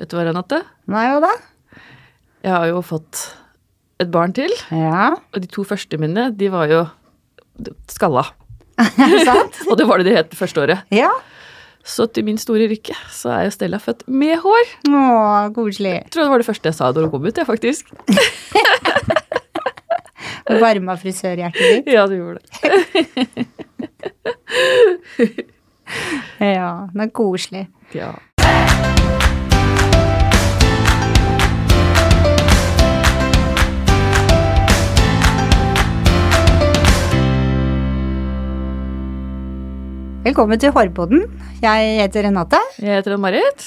Vet du hva, Renate? Nei, hva da? Jeg har jo fått et barn til, Ja, og de to første mine, de var jo skalla. Og det var det de het det første året. Ja. Så til min store rykke så er jo Stella født med hår. Å, koselig. Jeg tror det var det første jeg sa da hun kom ut, jeg, faktisk. Varma frisørhjertet ditt. Ja, det gjorde det. Ja, det er koselig. Ja. Velkommen til Hårboden. Jeg heter Renate. Jeg heter Ann-Marit.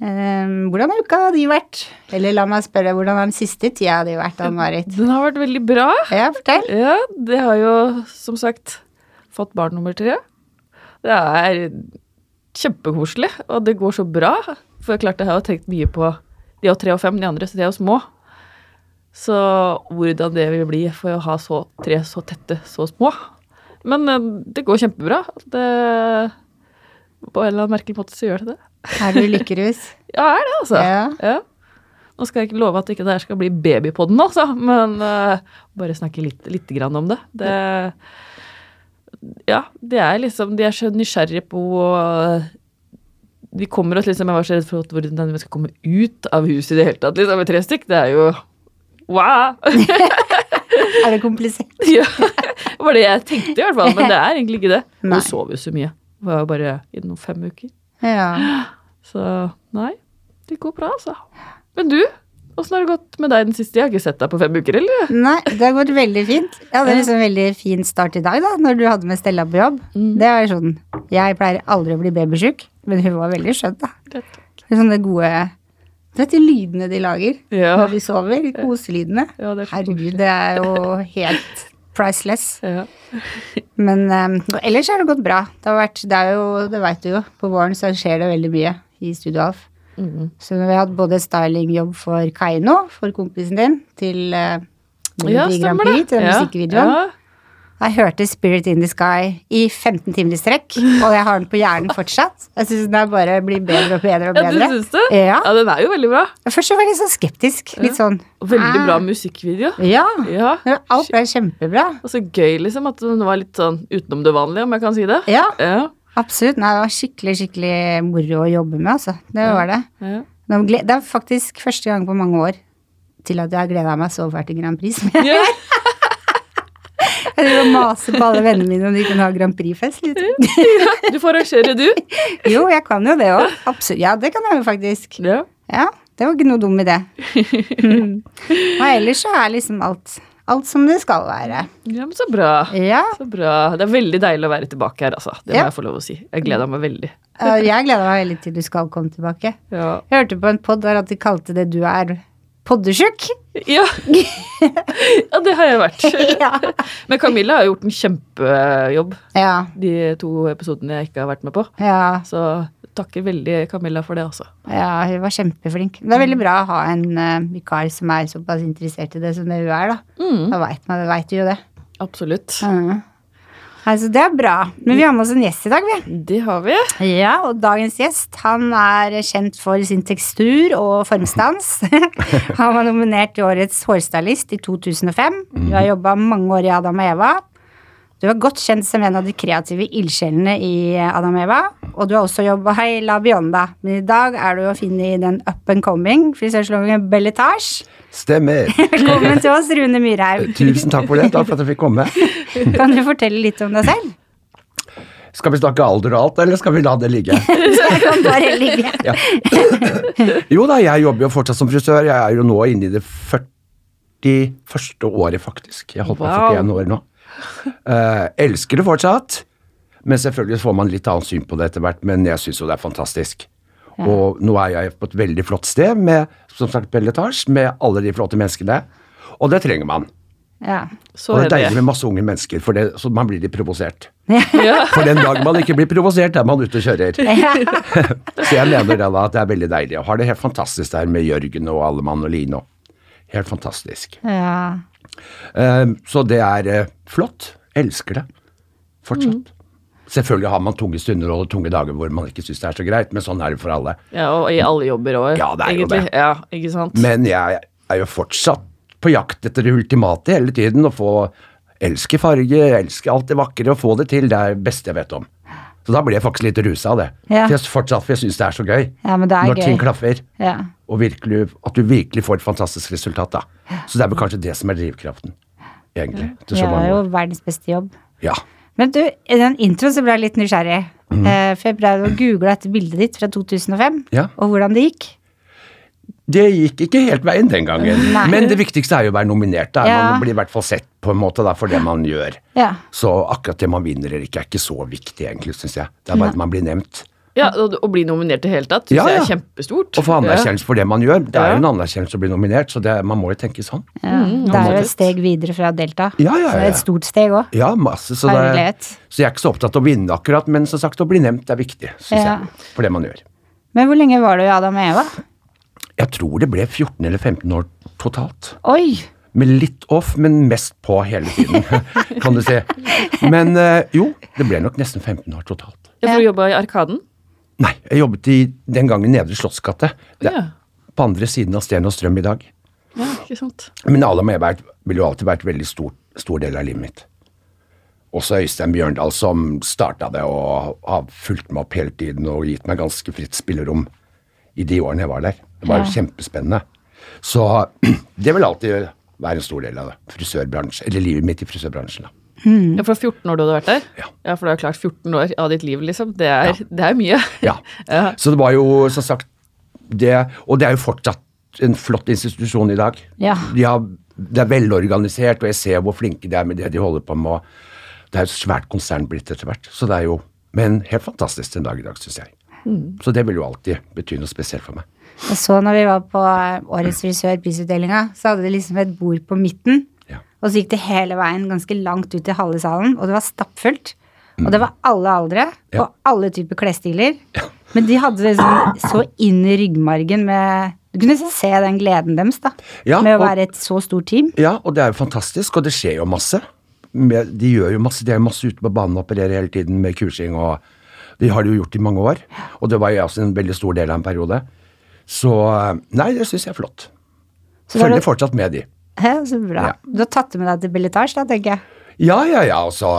Eh, hvordan har uka di vært? Eller la meg spørre, hvordan har den siste tida di vært, Ann-Marit? Den har vært veldig bra. Ja, fortell. Ja, det har jo som sagt fått barn nummer tre. Det er kjempekoselig, og det går så bra. For jeg klart jeg har jo tenkt mye på de er tre og fem, de andre så de er jo små. Så hvordan det vil bli for å ha så, tre så tette, så små. Men eh, det går kjempebra. Det, på en eller annen merkelig måte så gjør det det. Er du lykkerus? Ja, er det, altså. Ja. Ja. Nå skal jeg ikke love at ikke det her skal bli babypodden, altså, men uh, bare snakke litt, litt grann om det. det. Ja, de er liksom De er så nysgjerrige på eh, Vi kommer oss liksom Jeg var så redd for hvordan vi skal komme ut av huset i det hele tatt, liksom, med tre stykk. Det er jo Wow! Er det komplisert? ja, det var det jeg tenkte, i hvert fall. Men det er egentlig ikke det. Nei. Hun sov jo så mye. Hun var jo bare i noen fem uker. Ja. Så nei, det går bra, altså. Men du, åssen har det gått med deg den siste? Jeg har ikke sett deg på fem uker, eller? Nei, det har gått veldig fint. Jeg hadde liksom en veldig fin start i dag, da, når du hadde med Stella på jobb. Mm. Det er sånn Jeg pleier aldri å bli babysjuk, men hun var veldig skjønn, da. Det er Sånne gode Du vet de lydene de lager Ja. når de sover? De koselydene. Ja, det er Herregud, det er jo helt priceless. Ja. Men um, ellers har det gått bra. Det har vært, det er jo, det veit du jo, på våren så skjer det veldig mye i Studio Alf. Mm. Så vi har hatt både stylingjobb for Kaino, for kompisen din, til uh, ja, Grand det. Prix, til den Ja. musikkvideoen. Jeg hørte Spirit in the Sky i 15 timer i strekk, og jeg har den på hjernen fortsatt. Jeg syns den bare blir bedre og bedre og bedre. ja, du synes syns det? Ja. Ja, den er jo veldig bra. Først var jeg litt sånn skeptisk. Litt sånn veldig bra musikkvideo. Ja. Ja. Alt ble kjempebra. Og så gøy, liksom, at den var litt sånn utenom det vanlige, om jeg kan si det. Ja, Ja. absolutt. Nei, det var skikkelig, skikkelig moro å jobbe med, altså. Det var det. Det er faktisk første gang på mange år til at jeg har gleda meg så fælt til Grand Prix som jeg driver og maser på alle vennene mine om de kan ha Grand Prix-fest. Litt. Du får arrangere, du. Jo, jeg kan jo det òg. Absolutt. Ja, det kan jeg jo faktisk. Ja. Ja, det var ikke noe dum idé. Mm. Og ellers så er liksom alt, alt som det skal være. ja, men så bra. Ja, Så bra. Det er veldig deilig å være tilbake her, altså. Det må Ja. jeg få lov å si. Jeg gleder meg veldig. jeg gleder meg veldig til du skal komme tilbake. Ja. Jeg hørte på en pod der at de kalte det 'du er poddesjuk'. Ja. ja, det har jeg vært. Ja. Men Camilla har gjort en kjempejobb Ja, de to episodene jeg ikke har vært med på. ja, Så takker veldig Camilla for det, også. ja, hun var kjempeflink. Det er veldig bra å ha en uh, vikar som er såpass interessert i det som det hun er, da. Mm, Da veit man, vet du jo det. absolutt. Mm. Altså, det er bra. Men vi har med oss en gjest i dag, vi. Det har vi. Ja, og dagens gjest han er kjent for sin tekstur og formstans. han var nominert til årets hårstylist i 2005. Du har jobba mange år i Adam og Eva. Du er godt kjent som en av de kreative ildsjelene i Adam og Eva. Og du har også jobba i La Bionda. Men i dag er du å finne i den up and coming frisørsalongen Belletage. Stemmer. Velkommen til oss, Rune Myrhaug. Tusen takk for det. Takk for at jeg fikk komme. Kan du fortelle litt om deg selv? Skal vi snakke alder og alt, eller skal vi la det ligge? Jeg kan bare ligge. Ja. Jo da, jeg jobber jo fortsatt som frisør. Jeg er jo nå inne i det 41. året, faktisk. Jeg holdt på Wow. 41 år nå. Eh, elsker det fortsatt. Men selvfølgelig får man litt annet syn på det etter hvert, men jeg syns jo det er fantastisk. Og nå er jeg på et veldig flott sted med som sagt, Belletage, med alle de flotte menneskene. Og det trenger man. Ja. Så og det er det. deilig med masse unge mennesker, for det, så man blir litt provosert. Ja. For den dag man ikke blir provosert, er man ute og kjører. Så jeg mener det da at det er veldig deilig. Og har det helt fantastisk der med Jørgen og Allemann og Line. Helt fantastisk. ja. Eh, Så det er eh, flott. Elsker det. Fortsatt. Selvfølgelig har man tunge stunder og tunge dager hvor man ikke syns det er så greit, men sånn er det for alle. Ja, og i alle jobber òg, Ja, egentlig. det. Ja, ikke sant. Men jeg er jo fortsatt på jakt etter det ultimate hele tiden, å få elske farge, elske alt det vakre, og få det til. Det er det beste jeg vet om. Så da blir jeg faktisk litt rusa av det. Ja. For jeg, fortsatt, for jeg syns det er så gøy. Ja, men det er Når gøy. ting klaffer, Ja. og virkelig, at du virkelig får et fantastisk resultat. da. Så det er vel kanskje det som er drivkraften, egentlig. Ja, til så mange. Det er jo verdens beste jobb. Ja. Men du, i den introen så ble jeg litt nysgjerrig. Mm. Eh, for jeg ble og googla etter bildet ditt fra 2005, Ja. og hvordan det gikk. Det gikk ikke helt veien den gangen. Nei. Men det viktigste er jo å være nominert. Da. Ja. Man blir i hvert fall sett på en måte da, for det man gjør. Ja. Så akkurat det man vinner eller ikke, er ikke så viktig, egentlig, syns jeg. Det er bare at man blir nevnt. Ja, Å bli nominert i det hele tatt syns Ja, jeg er kjempestort. Og få anerkjennelse for det man gjør. Det er jo en anerkjennelse å bli nominert, så det, man må jo tenke sånn. ja. det er jo et steg videre fra Delta. Ja, ja, ja. Så det er et stort steg òg. Ja, masse. Så, det, så jeg er ikke så opptatt av å vinne akkurat, men som sagt, å bli nevnt er viktig, syns Ja. jeg. For det man gjør. Men hvor lenge var du i Adam og Eva? Jeg tror det ble 14 eller 15 år totalt. Oi! Med litt off, men mest på hele tiden, kan du si. Men eh, jo, det ble nok nesten 15 år totalt. Jeg får jobba i Arkaden. Nei, jeg jobbet i den gangen Nedre Slottsgate. Ja. På andre siden av Sten og Strøm i dag. ja, ikke sant. Men alle Eberg ville jo alltid vært veldig stor, stor del av livet mitt. Også Øystein Bjørndal som starta det og har fulgt meg opp hele tiden og gitt meg ganske fritt spillerom i de årene jeg var der. Det var Ja. kjempespennende. Så det vil alltid være en stor del av det. Frisørbransjen, eller livet mitt i frisørbransjen. da. Ja, For 14 år du hadde vært der? Ja. for du har klart 14 år av ditt liv, liksom. Det er, det er mye. Ja. Ja. Så det var jo som sagt det, Og det er jo fortsatt en flott institusjon i dag. Ja. De har, det er velorganisert, og jeg ser hvor flinke de er med det de holder på med. og Det er et svært konsern blitt etter hvert. Så det er jo Men helt fantastisk den dag i dag, syns jeg. Så det vil jo alltid bety noe spesielt for meg. Jeg så når vi var på eh, Årets frisør-prisutdelinga, så hadde de liksom et bord på midten. Ja. Og så gikk det hele veien ganske langt ut i halve salen, og det var stappfullt. Og det var alle aldre, Ja. og alle typer klesstiler. Men de hadde det liksom så inn i ryggmargen med Du kunne se den gleden deres, da. Ja, med å og- være et så stort team. Ja, og det er jo fantastisk, og det skjer jo masse. De gjør jo masse, de er jo masse ute på banen og opererer hele tiden med kursing, og de har det jo gjort i mange år. Og det var jo også en veldig stor del av en periode. Så nei, det syns jeg er flott. Er Følger fortsatt med de. Hæ, så bra. Ja. Du har tatt det med deg til Belletage, da, tenker jeg. Ja, ja, ja, altså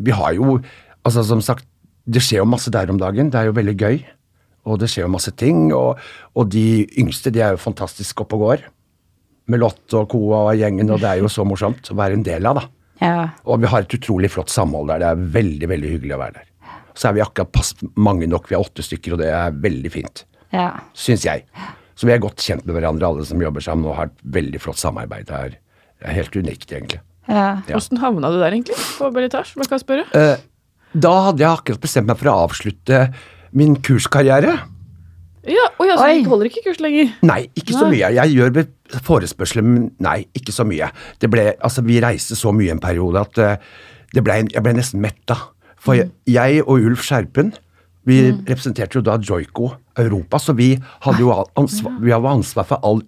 Vi har jo Altså, som sagt, det skjer jo masse der om dagen. Det er jo veldig gøy. Og det skjer jo masse ting. Og, og de yngste, de er jo fantastisk oppe og går. Med Lotte og Koa og gjengen, og det er jo så morsomt å være en del av, da. Ja. Og vi har et utrolig flott samhold der. Det er veldig, veldig hyggelig å være der. Så er vi akkurat pass mange nok. Vi er åtte stykker, og det er veldig fint. ja. Syns jeg. Så vi er godt kjent med hverandre, alle som jobber sammen, og har et veldig flott samarbeid. Det er, det er helt unikt, egentlig. ja. Ja. Havna du der, egentlig? På Belletage, om jeg kan spørre? Eh, da hadde jeg akkurat bestemt meg for å avslutte min kurskarriere. Ja, og jeg, så Oi. du holder ikke kurs lenger? Nei, ikke så mye. Jeg gjør forespørsler, men nei, ikke så mye. Det ble, altså, vi reiste så mye en periode at eh, det ble, jeg ble nesten metta. For jeg, jeg og Ulf Skjerpen vi representerte jo da Joico Europa, så vi hadde jo ansvar, vi hadde ansvar for all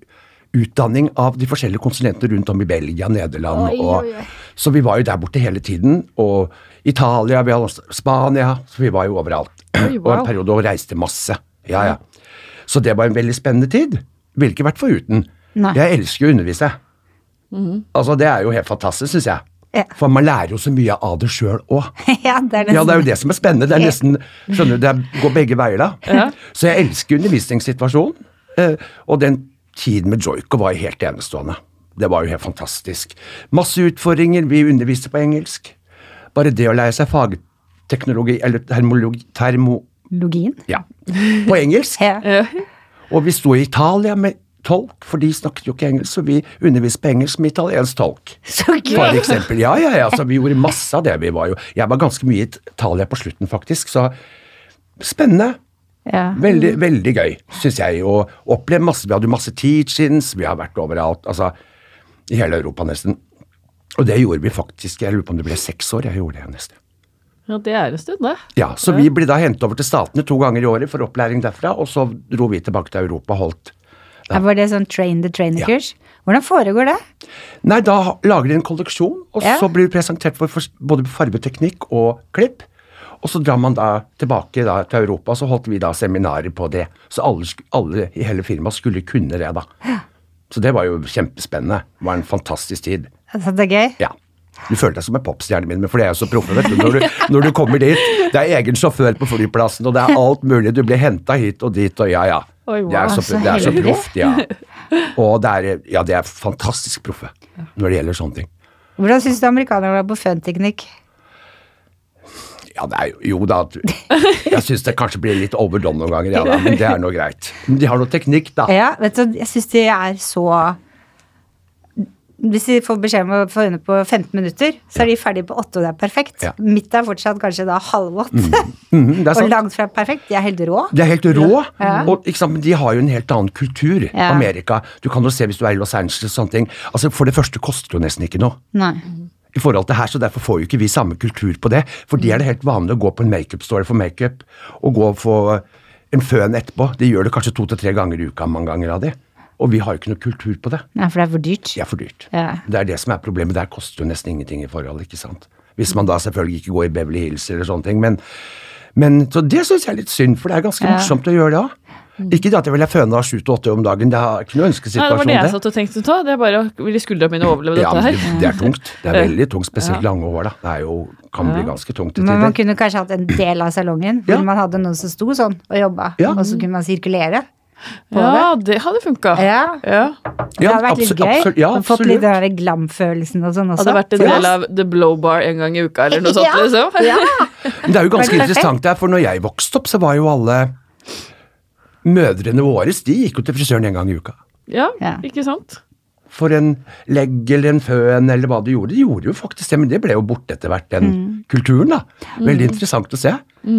utdanning av de forskjellige konsulentene rundt om i Belgia, Nederland Oi, og oi. Så vi var jo der borte hele tiden. Og Italia, vi hadde Spania, så vi var jo overalt. Oi, Og en periode og reiste masse. Ja, ja. Så det var en veldig spennende tid. Ville ikke vært foruten. Nei. Jeg elsker å undervise. Altså, det er jo helt fantastisk, syns jeg. Ja. For man lærer jo så mye av det sjøl òg. ja, er nesten Ja, det er jo det som er spennende. Det er nesten, skjønner du, det går begge veier da. Ja. Så jeg elsker undervisningssituasjonen. eh, Og den tiden med joiko var jo helt enestående. Det var jo helt fantastisk. Masse utfordringer. Vi underviste på engelsk. Bare det å lære seg fagteknologi, eller termologi, termo... Logien. Ja, på engelsk. Ja. Ja. Og vi sto i Italia med tolk, for de snakket jo ikke engelsk, så vi underviste på engelsk med italiensk tolk. Så gøy! For eksempel. Ja, ja, ja, så vi gjorde masse av det. Vi var jo, jeg var ganske mye i Italia på slutten, faktisk, så spennende. Ja. Veldig, veldig gøy, syns jeg. Og opplevd masse. Vi hadde masse teach-ins, vi har vært overalt. Altså i hele Europa, nesten. Og det gjorde vi faktisk. Jeg lurer på om det ble seks år. Jeg gjorde det nesten. ja, det er en stund, det. Ja, Så vi ble da hentet over til Statene to ganger i året for opplæring derfra, og så dro vi tilbake til Europa og holdt Var det sånn train the trainer-kurs? Hvordan foregår det? Nei, da lager de en kolleksjon, og Ja. så blir du presentert for, både fargeteknikk og klipp. Og så drar man da tilbake da, til Europa, så holdt vi da seminarer på det. Så alle, alle i hele firmaet skulle kunne det, da. Så det var jo kjempespennende. Det var en fantastisk tid. Så det er gøy. Ja. Du føler deg som en popstjerne min, for det er jo så proffe, vet du. Når, du. når du kommer dit, det er egen sjåfør på flyplassen, og det er alt mulig. Du blir henta hit og dit, og ja, ja. Oi, wow. Det er så, det er så proft, ja. Og det er, ja, det er fantastisk proffe når det gjelder sånne ting. Hvordan syns du amerikanerne var på fønteknikk? Ja, det er jo, jo da Jeg syns det kanskje blir litt overdone noen ganger, ja da, men det er nå greit. Men de har noe teknikk, da. Ja, vet du, jeg syns de er så Hvis de får beskjed om å få øynene på 15 minutter, så er de ferdige på 8, og det er perfekt. Ja. Mitt er fortsatt kanskje da halv 8, Mhm, det er og langt fra perfekt. De er helt rå. De er helt rå, Ja. og ikke sant, de har jo en helt annen kultur, Ja. Amerika. Du kan jo se hvis du er i Los Angeles og sånne ting. Altså, For det første koster det jo nesten ikke noe. Nei. i forhold til her, så derfor får jo ikke vi samme kultur på det. For de er det helt vanlig å gå på en makeup-store for makeup, og gå og få en føn etterpå. De gjør det kanskje to til tre ganger i uka, mange ganger av de. Og vi har jo ikke noe kultur på det. Nei, for det er for dyrt. Det er for dyrt. Ja. Det er det som er problemet. Der koster jo nesten ingenting i forhold, ikke sant. Hvis man da selvfølgelig ikke går i Beverly Hills eller sånne ting, men, men så det syns jeg er litt synd, for det er ganske Ja. morsomt å gjøre det òg. Ikke det at jeg vil føne av sju til åtte om dagen, det er ikke noe Nei, det var det jeg satt og tenkte på. Det er bare å ville skuldrene mine overleve dette her. det, det er tungt. Det er veldig tungt, spesielt lange år, da. Det er jo, kan bli ganske tungt til Men man kunne kanskje hatt en del av salongen hvor Ja. man hadde noen som sto sånn og jobba, Ja. og så kunne man sirkulere. På Ja, det hadde funka. Ja. Ja. Det hadde vært litt gøy. absolutt, ja, fått litt den glam-følelsen og sånn også. Hadde vært en del av The Blow Bar en gang i uka eller noe sånt, liksom. Men det er jo ganske interessant der, for når jeg vokste opp, så var jo alle mødrene våre de gikk jo til frisøren en gang i uka. Ja, ikke sant? For en legg eller en føn eller hva de gjorde. De gjorde jo faktisk det, men det ble jo borte etter hvert, den Mm. kulturen, da. Veldig interessant å se.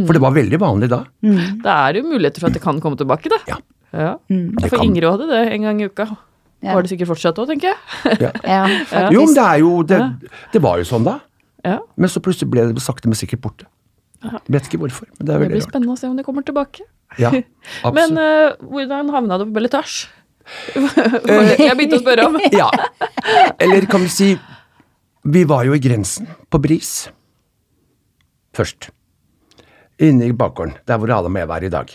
For det var veldig vanlig da. Det er jo muligheter for at det kan komme tilbake, da. Ja. Ja. Mm. For kan- Ingrid hadde det en gang i uka. Ja. Var det sikkert fortsatt òg, tenker jeg. Ja. Ja. Jo, men det er jo det, det var jo sånn da. Ja. Men så plutselig ble det sakte, men sikkert borte. Vet ikke hvorfor, men det er Det veldig blir rart. spennende å se om det kommer tilbake. Ja, Men absolutt. eh, hvordan havna du på belletasje? jeg begynte å spørre om. Ja. Eller kan vi si Vi var jo i grensen på Bris. Først. Inne i bakgården, der hvor Adam og Eva er i dag.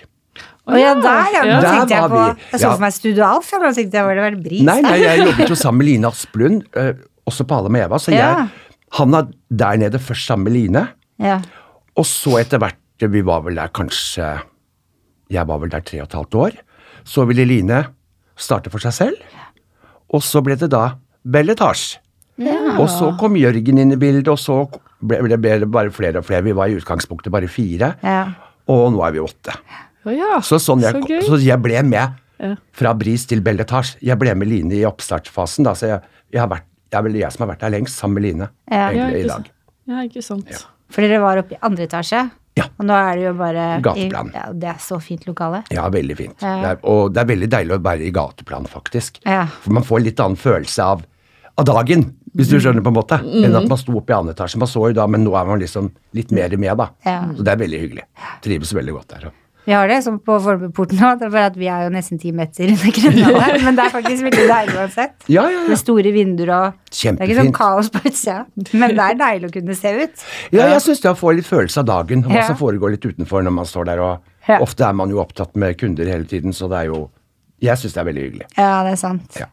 Å ja, der, ja. Nå tenkte jeg var på vi. Jeg så for meg Studio Alf, og nå tenkte jeg var det vel Bris Nei, nei, jeg jobbet jo sammen med Line Asplund, eh, også på og Eva, så jeg Ja. havna der nede først sammen med Line. Ja. Og så etter hvert, vi var vel der kanskje Jeg var vel der tre og et halvt år. Så ville Line starte for seg selv. Og så ble det da Belletage. Og så kom Jørgen inn i bildet, og så ble- ble det bare flere og flere. Vi var i utgangspunktet bare fire, Ja. og nå er vi åtte. Å ja, Så, sånn jeg, så så jeg ble med Ja. fra Bris til belletasje. Jeg ble med Line i oppstartsfasen, da, så jeg, jeg har vært, det er vel jeg som har vært der lengst, sammen med Line, Ja. Ja, egentlig, ikke i dag. Ja, ikke sant. For dere var oppe i andre etasje, Ja. og nå er det jo bare Gateplan. I, ja, det er så fint lokale. Ja, veldig fint. Ja. Det er, og det er veldig deilig å være i gateplan, faktisk. Ja. For man får litt annen følelse av, av dagen, hvis du skjønner på en måte, enn at man sto oppe i andre etasje. Man så jo da, men nå er man liksom litt mer med, da. Ja. Så det er veldig hyggelig. Trives veldig godt der. Vi har det som på Fornebuporten nå, det er bare at vi er jo nesten ti meter under grunnlandet. Men det er faktisk veldig deilig uansett. Ja, ja, ja. Med store vinduer og Kjempefint. Det er ikke sånn kaos på utsida, men det er deilig å kunne se ut. Ja, jeg syns det å få litt følelse av dagen, hva som foregår litt utenfor når man står der. og Ofte er man jo opptatt med kunder hele tiden, så det er jo Jeg syns det er veldig hyggelig. Ja, det er sant. Ja.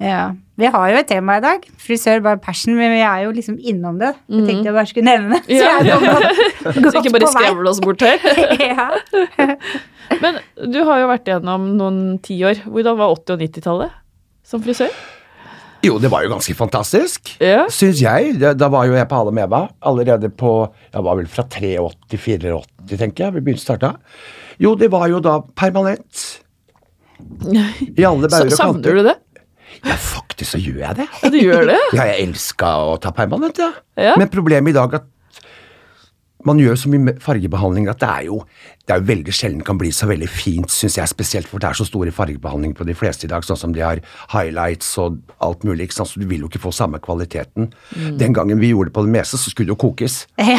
Ja. Vi har jo et tema i dag. Frisør by passion, men vi er jo liksom innom det. Jeg tenkte jeg bare skulle nevne det. Så Ja. Så ikke bare skrevle oss bort her. ja. Men du har jo vært igjennom noen tiår. Hvordan var 80- og 90-tallet som frisør? Jo, det var jo ganske fantastisk, Ja. syns jeg. Da var jo jeg på Alle Meva allerede på Jeg var vel fra 83, 84, tenker jeg. Vi begynte å starte. Jo, det var jo da permanent. I alle bauger og savner kanter. du det? Ja, faktisk så gjør jeg det. Ja, du gjør det? Ja, jeg elska å ta permanent, ja. Ja. Men problemet i dag er at man gjør så mye fargebehandling at det er jo det er jo veldig sjelden kan bli så veldig fint, syns jeg, spesielt for det er så store fargebehandlinger på de fleste i dag, sånn som de har highlights og alt mulig, ikke sant, så du vil jo ikke få samme kvaliteten. Den gangen vi gjorde det på det meste, så skulle det jo kokes.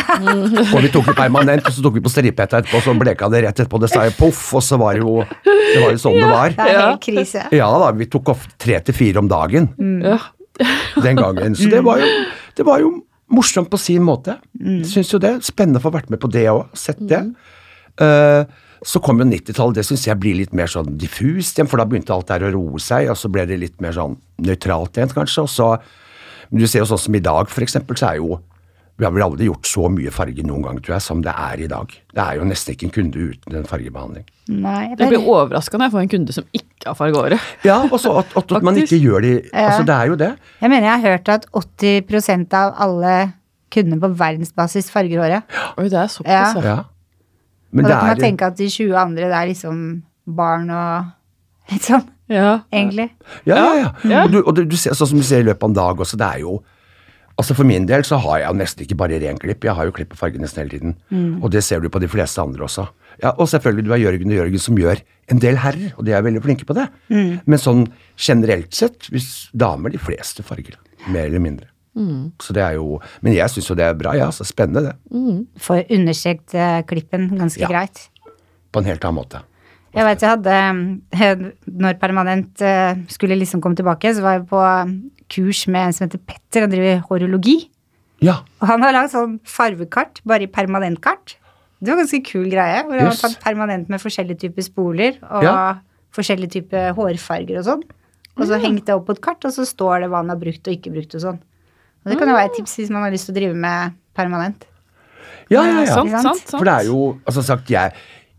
og vi tok det permanent, og så tok vi på stripehetta etterpå, så bleka det rett etterpå, det sa jo poff, og så var det jo det var jo sånn det var. Det er Ja. helt krise. Ja da, vi tok ofte tre til fire om dagen mm. den gangen. Så det var jo, det var jo morsomt på sin måte. Syns jo det. Spennende å få vært med på det òg. Sett det. Eh, så kom jo 90-tallet. Det syns jeg blir litt mer sånn diffust igjen, for da begynte alt der å roe seg, og så ble det litt mer sånn nøytralt igjen, kanskje. Og så Men du ser jo sånn som i dag, for eksempel, så er jo Vi har vel aldri gjort så mye farge noen gang, tror jeg, som det er i dag. Det er jo nesten ikke en kunde uten en fargebehandling. Nei, det blir overraska når jeg får en kunde som ikke har fargeåret. Ja, og så at, at, at man ikke gjør det Altså, det er jo det. Jeg mener jeg har hørt at 80% av alle kundene på verdensbasis farger håret. Oi, det er såpass, Ja. ja. Ja. Men Og da kan man er tenke at de 20 andre det er liksom barn og litt sånn, ja. egentlig. Ja, ja, ja. Ja. Og, du, og du, du ser, sånn som du ser i løpet av en dag også, det er jo Altså For min del så har jeg nesten ikke bare ren klipp, jeg har jo klipp og farge nesten hele tiden. Mm. Og det ser du på de fleste andre også. Ja, Og selvfølgelig, du har Jørgen og Jørgen som gjør en del herrer, og de er veldig flinke på det. Mm. Men sånn generelt sett, hvis damer de fleste farger, mer eller mindre. Mm. Så det er jo Men jeg syns jo det er bra, ja. Så spennende, det. Får understreket eh, klippen ganske Ja. greit. På en helt annen måte. Jeg vet jeg hadde eh, Når Permanent eh, skulle liksom komme tilbake, så var jeg på kurs med en som heter Petter, han driver horologi. Ja. Og han har lagd sånn farvekart, bare i permanentkart. Det var en ganske kul greie, hvor han har tatt permanent med forskjellige typer spoler og Ja. forskjellige typer hårfarger og sånn. Og så hengt det opp på et kart, og så står det hva han har brukt og ikke brukt og sånn. Og det kan jo være et tips hvis man har lyst til å drive med permanent. Ja, ja, ja. Sant? sant, sant. For det er jo Altså sagt, jeg,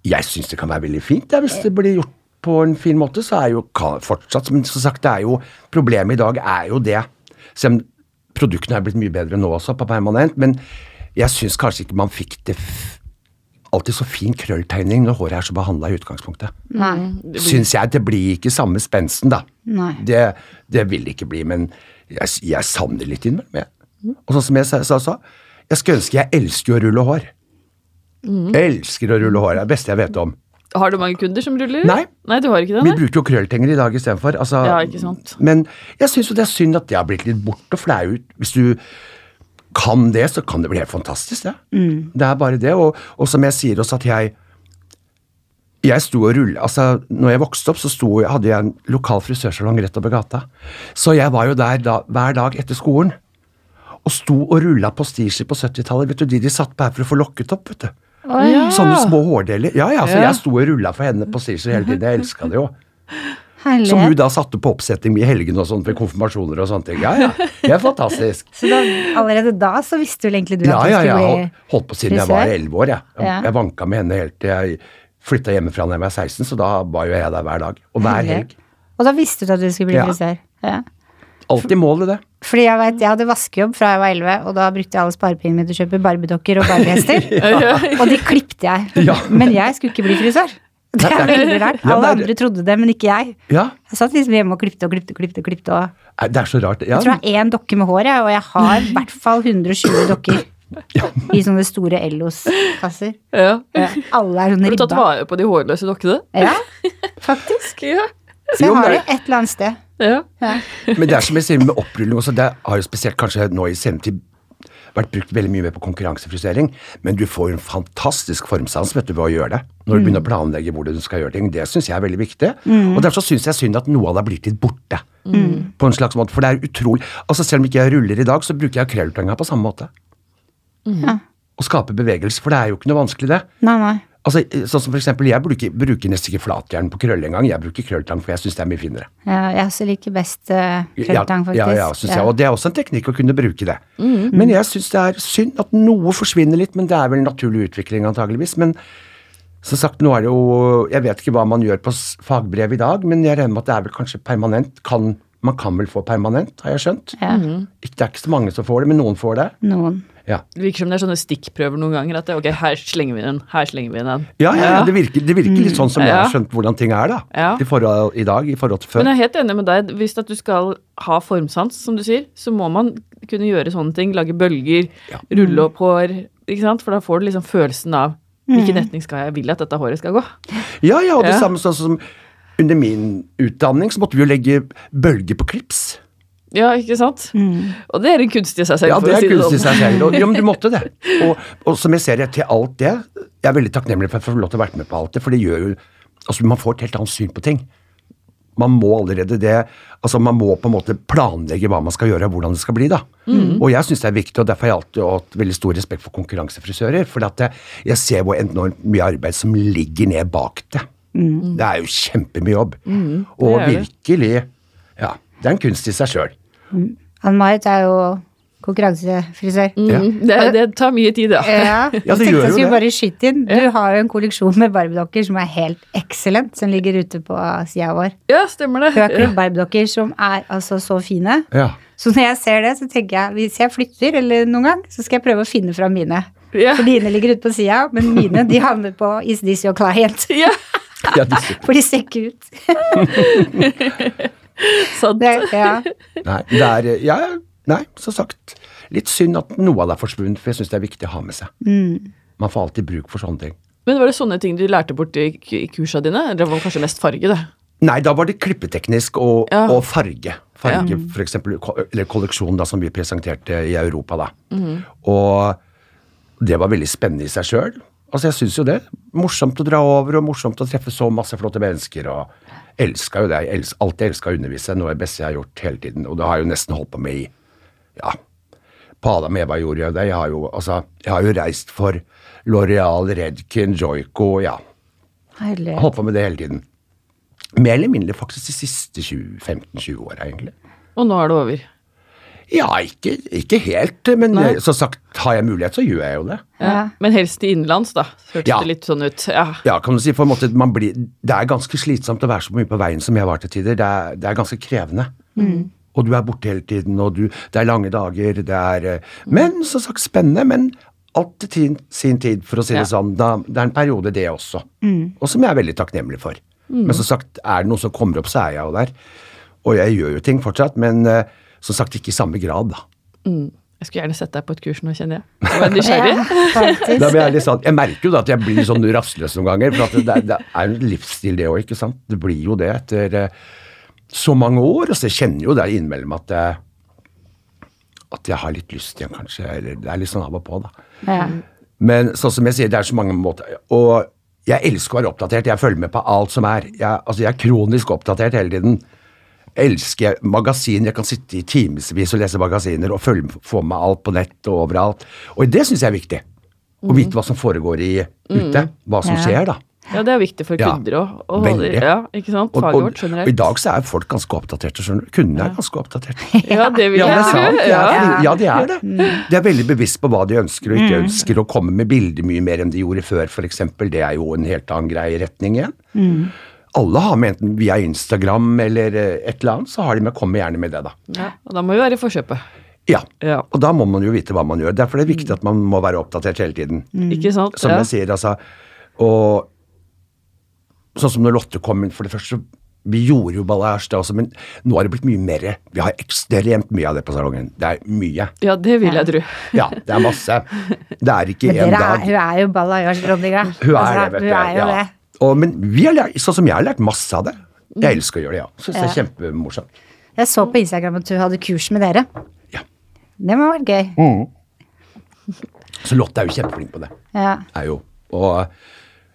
jeg syns det kan være veldig fint ja, hvis det blir gjort på en fin måte. Så er jo fortsatt Men som sagt, det er jo Problemet i dag er jo det. Selv om produktene er blitt mye bedre nå også, på permanent, men jeg syns kanskje ikke man fikk det f alltid så fin krølltegning når håret er så behandla i utgangspunktet. Nei. Syns jeg. Det blir ikke samme spensten, da. Nei. Det, det vil det ikke bli, men jeg, jeg savner litt innimellom. jeg. Og sånn som jeg sa, jeg skulle ønske jeg elsker å rulle hår. Elsker å rulle hår. Det er det beste jeg vet om. Har du mange kunder som ruller? Nei. Nei, du har ikke det? Vi bruker jo krølltenger i dag istedenfor. Altså, Ja, ikke sant. Men jeg syns jo det er synd at det har blitt litt borte, for det er jo Hvis du kan det, så kan det bli helt fantastisk, det. Det er bare det. Og, og som jeg sier også, at jeg jeg sto og rulle, altså når jeg vokste opp, så sto, hadde jeg en lokal frisørsalong rett over gata. Så jeg var jo der da, hver dag etter skolen. Og sto og rulla postisjer på 70-tallet. Vet du, De de satt på her for å få lokket opp. vet du. Ja. Sånne små hårdeler. Ja, ja, så Ja. jeg sto og rulla for henne på postisjer hele tiden. Jeg elska det jo. Som hun da satte på oppsetting i helgene og sånn for konfirmasjoner og sånne ting. Ja, ja. Det er fantastisk. Så da, allerede da så visste vel egentlig du Ja, at du ja, ja. skulle Ja, bli holdt på siden jeg var elleve år, jeg. Jeg, Ja. jeg vanka med henne helt til jeg flytta hjemmefra da jeg var 16, så da var jo jeg der hver dag. Og hver helg. Og da visste du at du skulle bli Ja. frisør? Ja. Alltid målet, det. Fordi jeg vet, jeg hadde vaskejobb fra jeg var 11, og da brukte jeg alle sparepengene mine til å kjøpe barbiedokker og barbiehester. Og de klippte jeg. Ja. Men jeg skulle ikke bli frisør. Det er veldig rart. Ja, Alle det er- andre trodde det, men ikke jeg. Ja, Jeg satt liksom hjemme og klippte og klippte og klippte. og klippte og det er så rart. Ja, Jeg tror jeg har én dokke med hår, jeg, og jeg har i hvert fall 120 dokker ja. i sånne store Ellos-kasser. Ja. Ja, Alle er sånn Har du tatt vare på de hårløse dokkene? Ja, faktisk. Ja. Så jeg har det et eller annet sted. ja. Ja. Men det er som jeg sier med opprulling også, det har jo spesielt kanskje nå i senere tid vært brukt veldig mye mer på konkurransefrisering, men du får jo en fantastisk formsans vet du, ved å gjøre det. Når du begynner å planlegge hvordan du skal gjøre ting. Det syns jeg er veldig viktig. Og derfor syns jeg synd at noe av det blitt litt borte. På en slags måte, For det er utrolig Altså Selv om ikke jeg ruller i dag, så bruker jeg krølltanga på samme måte. Ja. Og skaper bevegelse, for det er jo ikke noe vanskelig, det. Nei, nei. Altså, sånn som for eksempel, Jeg bruker, bruker nesten ikke flatjern på krøll engang. Jeg bruker krølltang, for jeg syns det er mye finere. Ja, jeg også liker best uh, krølltang, faktisk. Ja, ja, synes jeg. Og det er også en teknikk å kunne bruke det. Men jeg syns det er synd at noe forsvinner litt, men det er vel en naturlig utvikling antageligvis. Men som sagt, nå er det jo Jeg vet ikke hva man gjør på fagbrev i dag, men jeg regner med at det er vel kanskje permanent. Kan, man kan vel få permanent, har jeg skjønt. Ja. Ikke, det er ikke så mange som får det, men noen får det. Noen. Ja, Det virker som det er sånne stikkprøver noen ganger. At det, ok, her slenger vi den, her slenger vi den. ja, ja, ja det, virker, det virker litt sånn som jeg har skjønt hvordan ting er, da. Ja. I, forhold, I dag i forhold til før. Men jeg er helt enig med deg. Hvis at du skal ha formsans, som du sier, så må man kunne gjøre sånne ting. Lage bølger, Ja. rulle opp hår. Ikke sant? For da får du liksom følelsen av hvilken retning skal jeg vil at dette håret skal gå. Ja, ja, og det Ja. samme sånn som under min utdanning, så måtte vi jo legge bølger på klips. Ja, ikke sant? Og det er en kunst i seg selv. Ja, det å er si kunst i sånn. seg selv. Og, ja, men du måtte det. Og, og som jeg ser det, til alt det Jeg er veldig takknemlig for at jeg får lov til å være med på alt det, for det gjør jo Altså, man får et helt annet syn på ting. man må allerede det altså Man må på en måte planlegge hva man skal gjøre og hvordan det skal bli. da. Og jeg syns det er viktig, og derfor har jeg alltid hatt veldig stor respekt for konkurransefrisører. For at jeg, jeg ser hvor enormt mye arbeid som ligger ned bak det. Det er jo kjempemye jobb. og er det. virkelig Ja, det er en kunst i seg sjøl. Ann-Marit er jo konkurransefrisør. Ja. Mm, det, det tar mye tid, ja. Ja, Ja, det gjør jo jeg skulle det. bare skyte inn. Du har jo en kolleksjon med barbiedokker som er helt excellent, som ligger ute på sida vår. Ja, stemmer det. Har ikke barbiedokker som er altså så fine. Ja. Så når jeg ser det, så tenker jeg hvis jeg flytter eller noen gang, så skal jeg prøve å finne fram mine. Ja. For dine ligger ute på sida, men mine de havner på Is this your client? Ja, Ja. For de ser ikke ut. sant. Ja. Nei, det er ja, Nei, som sagt. Litt synd at noe av det er forsvunnet, for jeg syns det er viktig å ha med seg. Man får alltid bruk for sånne ting. Men var det sånne ting du lærte bort i, i kursa dine? Eller var det kanskje mest farge, det? Nei, da var det klippeteknisk og, Ja. og farge. Farge, for eksempel, eller kolleksjon da, som vi presenterte i Europa. da. Og det var veldig spennende i seg sjøl. Altså, jeg syns jo det. Morsomt å dra over, og morsomt å treffe så masse flotte mennesker. og elska jo det. Jeg els, alltid elska å undervise. Noe av det beste jeg har gjort hele tiden. Og det har jeg jo nesten holdt på med i ja, på Adam Eva gjorde jeg det. Jeg har jo, altså, jeg har jo reist for L'Oreal, Redken, Joico, ja. Herlig. Holdt på med det hele tiden. Mer eller mindre faktisk de siste 15-20 åra, egentlig. Og nå er det over. Ja, ikke, ikke helt, men Nei. som sagt, har jeg mulighet, så gjør jeg jo det. Ja. Men helst i innenlands, da. Hørtes Ja. det litt sånn ut. Ja. Ja, kan du si, på en måte, man blir, Det er ganske slitsomt å være så mye på veien som jeg var til tider. Det er, det er ganske krevende. Og du er borte hele tiden, og du, det er lange dager, det er eh, Men som sagt, spennende. Men alt til sin tid, for å si det sånn. Da, det er en periode, det også. Og som jeg er veldig takknemlig for. Men som sagt, er det noe som kommer opp, så er jeg jo der. Og jeg gjør jo ting fortsatt, men eh, som sagt ikke i samme grad, da. Jeg skulle gjerne sett deg på et kurs nå, kjenner jeg. Jeg var nysgjerrig. Ja. Da blir jeg, litt sånn, jeg merker jo da at jeg blir sånn rastløs noen ganger. For at det, er- det er en livsstil, det òg, ikke sant. Det blir jo det etter eh, så mange år. Og så jeg kjenner jo det innimellom at jeg, at jeg har litt lyst igjen, kanskje. Eller det er litt sånn av og på, da. Ja. Men sånn som jeg sier, det er så mange måter. Og jeg elsker å være oppdatert. Jeg følger med på alt som er. Jeg, altså, jeg er kronisk oppdatert hele tiden. Jeg elsker magasin. Jeg kan sitte i timevis og lese magasiner og følge, få med alt på nett og overalt. Og det syns jeg er viktig. Å vite hva som foregår i, ute. Hva som Ja. skjer, da. Ja, det er viktig for Ja, kunder òg. veldig. Ja, ikke sant? Og, Faget og, vårt og i dag så er folk ganske oppdaterte, skjønner du. Kundene er ganske oppdaterte. Ja, det vil Ja, jeg det er tro. er, Ja. ja, de er det. De er veldig bevisst på hva de ønsker og ikke ønsker, og kommer med bilder mye mer enn de gjorde før, f.eks. Det er jo en helt annen greie i retning igjen. Alle har med enten via Instagram eller eh, et eller annet, så har de med, kommer gjerne med det, da. Ja, og da må vi være i forkjøpet. Ja. Ja. Og da må man jo vite hva man gjør. Derfor er det viktig at man må være oppdatert hele tiden. Ikke sant? Som ja. jeg sier, altså. Og sånn som når Lotte kom inn, for det første Vi gjorde jo ballasj da også, men nå har det blitt mye mer. Vi har ekstremt mye av det på salongen. Det er mye. ja, det vil jeg tro. Ja, det er masse. Det er ikke én er, dag. hun er jo balayage-dronninga. Hun er Altså, det, vet du. Hun er jo ja. det. Og, men vi har lært, sånn som jeg har lært masse av det. Jeg elsker å gjøre det, ja. Syns det er kjempemorsomt. Jeg så på Instagram at du hadde kurs med dere. Ja. Det må ha vært gøy. Så Lotte er jo kjempeflink på det. Ja. er jo. Og,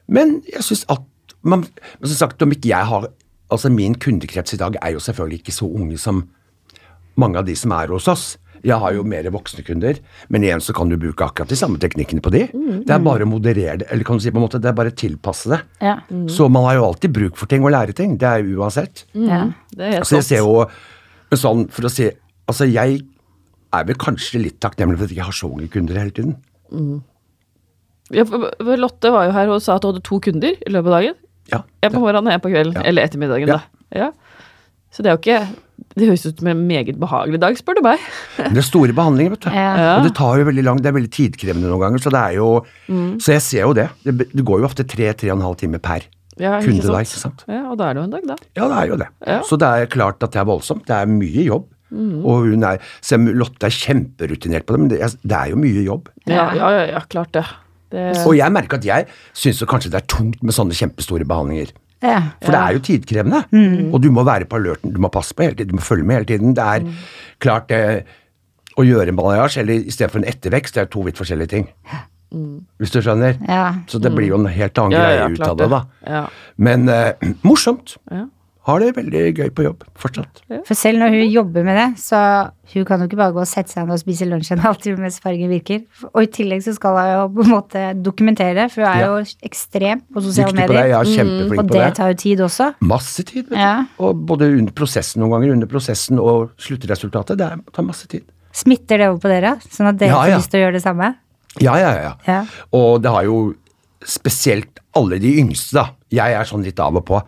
men jeg syns at man, men som sagt, om ikke jeg har Altså Min kundekrets i dag er jo selvfølgelig ikke så unge som mange av de som er hos oss. Jeg har jo mer voksne kunder, men igjen så kan du bruke akkurat de samme teknikkene på de. Det er bare å moderere det, eller kan du si på en måte, det er bare å tilpasse det. Ja. Så man har jo alltid bruk for ting og lære ting. Det er uansett. ja. Det er Altså jeg ser jo sånn for å si Altså jeg er vel kanskje litt takknemlig for at jeg ikke har så mange kunder hele tiden. Ja, for- for Lotte var jo her og sa at du hadde to kunder i løpet av dagen. Ja, En på morgenen og en på kvelden. Ja. Eller ettermiddagen, Ja. da. Ja. Så det er jo ikke Det høres ut som en meget behagelig dag, spør du meg. Det er store behandlinger, vet du. Ja. Og det tar jo veldig lang, det er veldig tidkrevende noen ganger, så det er jo Så jeg ser jo det. Det, det går jo ofte tre, tre og en halv time per Ja, kunde der, ikke sant. Ja, og da er det jo en dag, da. Ja, det er jo det. Ja. Så det er klart at det er voldsomt. Det er mye jobb. Og hun er Selv om Lotte er kjemperutinert på det, men det er, det er jo mye jobb. Ja, ja, ja, ja klart det. det Og jeg merker at jeg syns kanskje det er tungt med sånne kjempestore behandlinger. Ja. For det er jo tidkrevende. Og du må være på alerten, du må passe på hele tiden, du må følge med hele tiden. Det er klart det Å gjøre en balayage eller i stedet for en ettervekst, det er to vidt forskjellige ting. Hvis du skjønner? Ja. Så det blir jo en helt annen Ja, greie ja, ut av det, da. Ja. Men uh, morsomt. Ja. Har det veldig gøy på jobb fortsatt. For selv når hun jobber med det, så hun kan jo ikke bare gå og sette seg ned og spise lunsj en halvtime mens fargen virker. Og i tillegg så skal hun jo på en måte dokumentere det, for hun er Ja. jo ekstrem på sosiale Dyktig på det, ja, kjempeflink Og på det det. tar jo tid også. Masse tid, vet du. Ja. Og både under prosessen noen ganger, under prosessen og sluttresultatet. Det tar masse tid. Smitter det over på dere, sånn at dere Ja, ja. får lyst til å gjøre det samme? Ja, ja, ja. Ja. Og det har jo spesielt alle de yngste, da. Jeg er sånn litt av og på.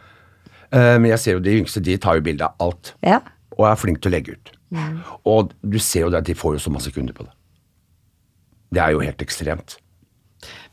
Eh, Men jeg ser jo de yngste, de tar jo bilde av alt. Ja. Og er flink til å legge ut. Og du ser jo det at de får jo så masse kunder på det. Det er jo helt ekstremt.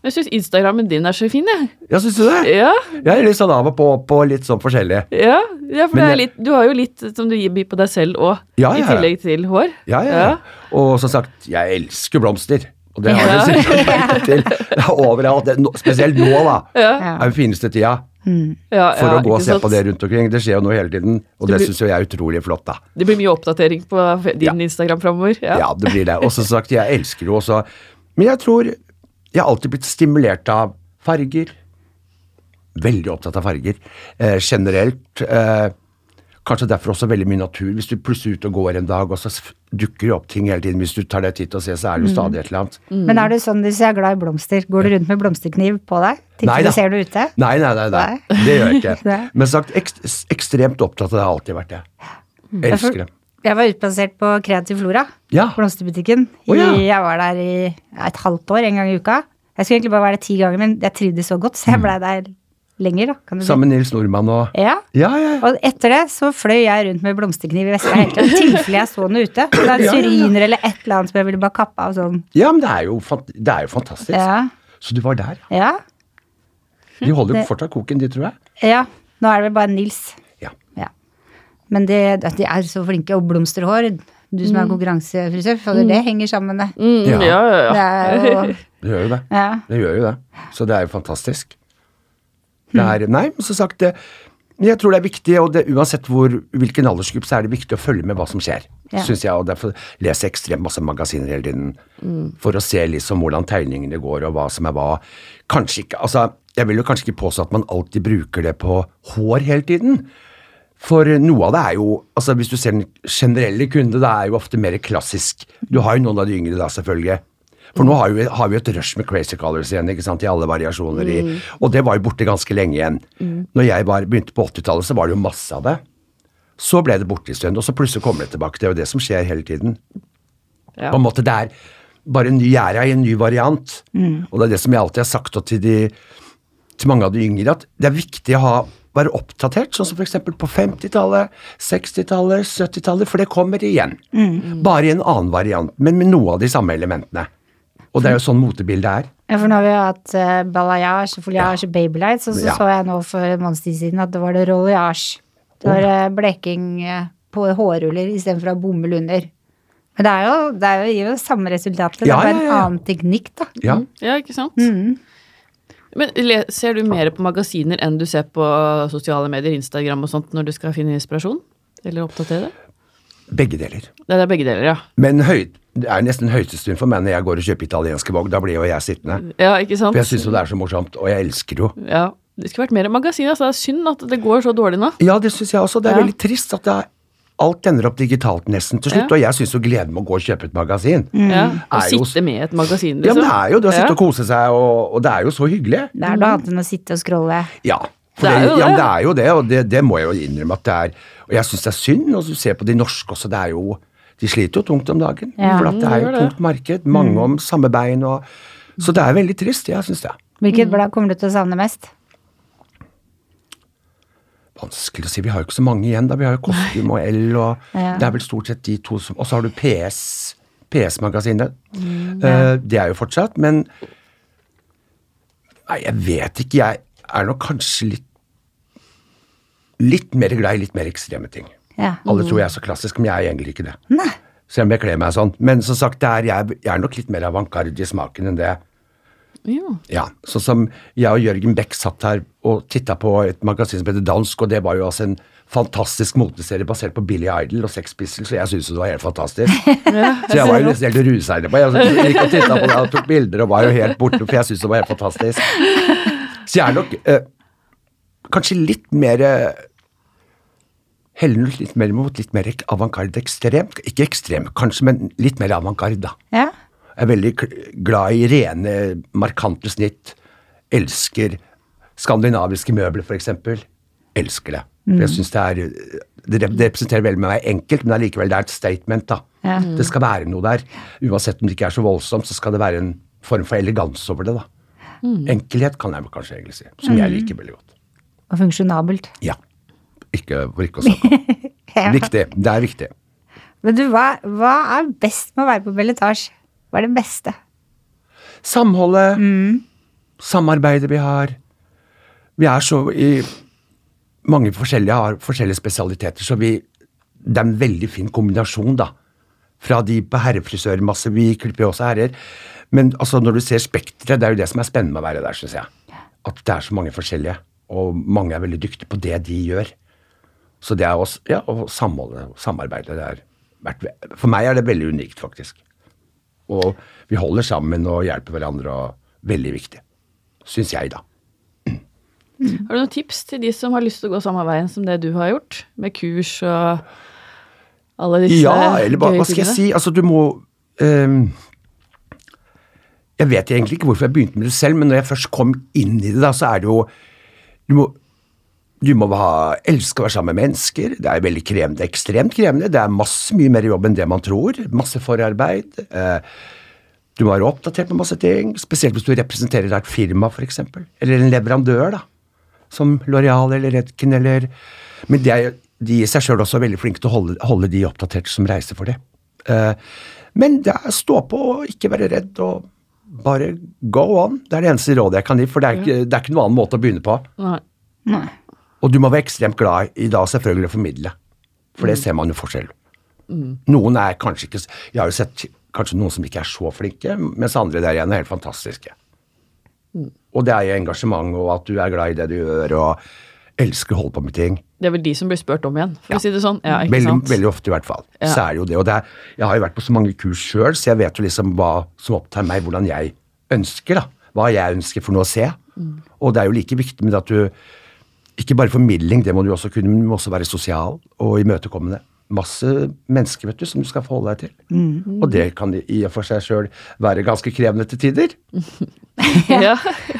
Men jeg syns Instagrammen din er så fin, jeg. Ja, syns du det? Ja, Jeg er litt sånn av og på på litt sånn forskjellig. ja, ja, for det er jeg- litt, du har jo litt som du gir by på deg selv òg, Ja, i tillegg til hår. Ja, ja, ja. Og som sagt, jeg elsker blomster. Og det har jeg sikkert merket til. Det er overalt. Er spesielt nå, da. Ja. Er den fineste tida Ja, for ja, å gå og se sant? på det rundt omkring. Det skjer jo noe hele tiden, og det det syns jo jeg er utrolig flott, da. Det blir mye oppdatering på din Instagram framover. Ja. Ja, det blir det. Og som sagt, jeg elsker jo også Men jeg tror jeg har alltid blitt stimulert av farger. Veldig opptatt av farger. Eh, generelt. Eh, kanskje derfor også veldig mye natur. Hvis du plutselig er ute og går en dag, og så dukker det opp ting hele tiden. Hvis du tar deg tid til å se, så er det jo stadig et eller annet. Men er du sånn hvis jeg er glad i blomster, går du rundt med blomsterkniv på deg? Nei da. du ser det ute? Nei, nei, nei, nei. Nei. det gjør jeg ikke. Men sagt, ekst, ekstremt opptatt av det har alltid vært det. Elsker det. Jeg var utplassert på Kreativ Flora, Ja. blomsterbutikken. Oh, ja. Jeg var der i et halvt år, en gang i uka. Jeg skulle egentlig bare være der ti ganger, men jeg trivdes så godt, så jeg blei der lenger, da. Kan du. Sammen med Nils Nordmann og Ja. Ja, ja. Og etter det så fløy jeg rundt med blomsterkniv i veska hele tiden, i tilfelle jeg så noe ute. Det er syriner eller et eller annet som jeg ville bare kappe av sånn. ja men det er, jo, det er jo fantastisk. Ja. Så du var der. Ja. De holder jo Det- fortsatt koken, de, tror jeg. ja. Nå er det vel bare Nils. Ja. Ja. Men de, de er så flinke. Og blomsterhår, du som er konkurransefrisør, for det henger sammen, det. Mm, Ja. ja, ja, ja. Det er jo Det gjør jo det. Ja. Det gjør jo det. Så det er jo fantastisk. Det er, nei, men som sagt, jeg tror det er viktig, og det, uansett hvor, hvilken aldersgruppe, så er det viktig å følge med hva som skjer. Ja. Synes jeg, og Derfor leser jeg ekstremt masse magasiner hele tiden. For å se liksom hvordan tegningene går, og hva som er hva. Kanskje ikke, altså, Jeg vil jo kanskje ikke påstå at man alltid bruker det på hår hele tiden. For noe av det er jo altså Hvis du ser den generelle kunde, det er jo ofte mer klassisk. Du har jo noen av de yngre da, selvfølgelig. For nå har, vi, har vi et rush med Crazy Colors igjen, ikke sant, i alle variasjoner. I, og det var jo borte ganske lenge igjen. Når jeg var, begynte på 80-tallet, så var det jo masse av det. Så ble det borte en stund, og så plutselig kommer det tilbake. Det er jo det som skjer hele tiden. Ja. På en måte Det er bare en ny æra i en ny variant. Og det er det som jeg alltid har sagt til, de, til mange av de yngre, at det er viktig å ha, være oppdatert, sånn som f.eks. på 50-tallet, 60-tallet, 70-tallet, for det kommer igjen. Bare i en annen variant, men med noe av de samme elementene. Og det er jo sånn motebildet er. Ja, for nå har vi jo hatt uh, balayage, foliage og babylights, og så Ja. så jeg nå for en måneds tid siden at det var det rolliage. Det var eh, bleking eh, på hårruller istedenfor å ha bomull under. Men det er jo, det er jo, gir jo samme resultatet, det Ja, er bare ja, en ja. annen teknikk, da. Ja. Ja, ikke sant? Mm. Men ser du mer på magasiner enn du ser på sosiale medier, Instagram og sånt, når du skal finne inspirasjon? Eller oppdatere? Begge deler. Det er begge deler, ja. Men høy, det er nesten høytestund for meg når jeg går og kjøper italienske vogn. Da blir jo jeg sittende. Ja, ikke sant? For jeg syns jo det er så morsomt, og jeg elsker jo. Ja. Det skulle vært mer magasin, altså. Det er synd at det går så dårlig nå. Ja, det syns jeg også. Det er Ja. veldig trist at det er, alt ender opp digitalt nesten til slutt. Ja. Og jeg syns jo gleden med å gå og kjøpe et magasin Ja. Å sitte med et magasin, Ja, liksom. men det er jo det å sitte Ja. og kose seg, og, og det er jo så hyggelig. Det er noe annet enn å sitte og scrolle. Ja. For Det det, er jo ja, det. det er jo det, og det, det må jeg jo innrømme at det er. Og jeg syns det er synd, og du ser på de norske også, det er jo De sliter jo tungt om dagen. Ja, for at det er jo et tungt marked. Mange om samme bein og Så det er veldig trist, jeg syns det. Hvilket blad kommer du til å savne mest? Vanskelig å si. Vi har jo ikke så mange igjen, da. Vi har jo Kostyme og L, og Ja. det er vel stort sett de to som Og så har du PS. PS-magasinet. Mm, Eh, det er jo fortsatt, men Nei, jeg vet ikke. Jeg er nok kanskje litt Litt mer glad i litt mer ekstreme ting. Ja. Alle tror jeg er så klassisk, men jeg er egentlig ikke det. Nei. Selv om jeg kler meg sånn. Men som sagt, er, jeg, jeg er nok litt mer avantgarde i smaken enn det. Jo. Ja, Sånn som jeg og Jørgen Beck satt her og titta på et magasin som heter Dansk, og det var jo altså en fantastisk moteserie basert på Billy Idol og Sex Pistols, så jeg syntes det var helt fantastisk. så jeg var jo nesten helt rusa etterpå. Jeg gikk og titta på det og tok bilder og var jo helt borte, for jeg syntes det var helt fantastisk. Så jeg er nok eh, kanskje litt mer eh, heller nok litt mer mot litt mer avantgarde ekstremt. Ikke ekstrem, kanskje, men litt mer avantgarde, da. Ja. Jeg er veldig glad i rene, markante snitt. Elsker skandinaviske møbler, eksempel. Elsker det. Mm. Jeg synes det er Det representerer veldig med meg enkelt, men allikevel det er et statement, da. Ja. Det skal være noe der. Uansett om det ikke er så voldsomt, så skal det være en form for elegans over det, da. Enkelhet kan jeg kanskje egentlig si. Som jeg liker veldig godt. Og funksjonabelt. Ja. Ikke for ikke å snakke. Ja. Viktig. Det er viktig. Men du, hva, hva er best med å være på belletasje? Hva er det beste? Samholdet, samarbeidet vi har. Vi er så i mange forskjellige har forskjellige spesialiteter, så vi Det er en veldig fin kombinasjon, da. Fra de på herrefrisør, masse Vi klipper jo også herrer. Men altså, når du ser spekteret, det er jo det som er spennende med å være der, syns jeg. At det er så mange forskjellige, og mange er veldig dyktige på det de gjør. Så det er også, ja, og samholdet og samarbeidet, det er For meg er det veldig unikt, faktisk. Og vi holder sammen og hjelper hverandre, og veldig viktig. Syns jeg, da. Har du noen tips til de som har lyst til å gå samme veien som det du har gjort? Med kurs og alle disse Ja, eller hva, hva skal jeg si? Altså, du må um, Jeg vet egentlig ikke hvorfor jeg begynte med det selv, men når jeg først kom inn i det, da, så er det jo Du må, du må ha, elske å være sammen med mennesker. Det er veldig krevende, ekstremt krevende. Det er masse mye mer jobb enn det man tror. Masse forarbeid. Eh, du må være oppdatert på masse ting, spesielt hvis du representerer et firma, f.eks. Eller en leverandør, da. Som Loreal eller Redken eller Men de er, de i seg sjøl også veldig flinke til å holde, holde de oppdatert som reiser for det. Eh, men det er stå på og ikke være redd og bare go on. Det er det eneste rådet jeg kan gi, for det er ikke, det er ikke noen annen måte å begynne på. Nei. Nei. Og du må være ekstremt glad i da selvfølgelig å formidle, for det ser man jo forskjell. Noen er kanskje ikke Jeg har jo sett kanskje noen som ikke er så flinke, mens andre der igjen er helt fantastiske. Og det er jo engasjement, og at du er glad i det du gjør, og elsker å holde på med ting. Det er vel de som blir spurt om igjen, for å si det sånn. Ja, Veldig, veldig ofte, i hvert fall. Ja. Så er det jo det. Og det er, jeg har jo vært på så mange kurs sjøl, så jeg vet jo liksom hva som opptar meg, hvordan jeg ønsker, da. Hva jeg ønsker for noe å se. Mm. Og det er jo like viktig med at du Ikke bare formidling, det må du også kunne, men du må også være sosial og imøtekommende. Masse mennesker, vet du, som du skal forholde deg til. Mm. Og det kan i og for seg sjøl være ganske krevende til tider. ja.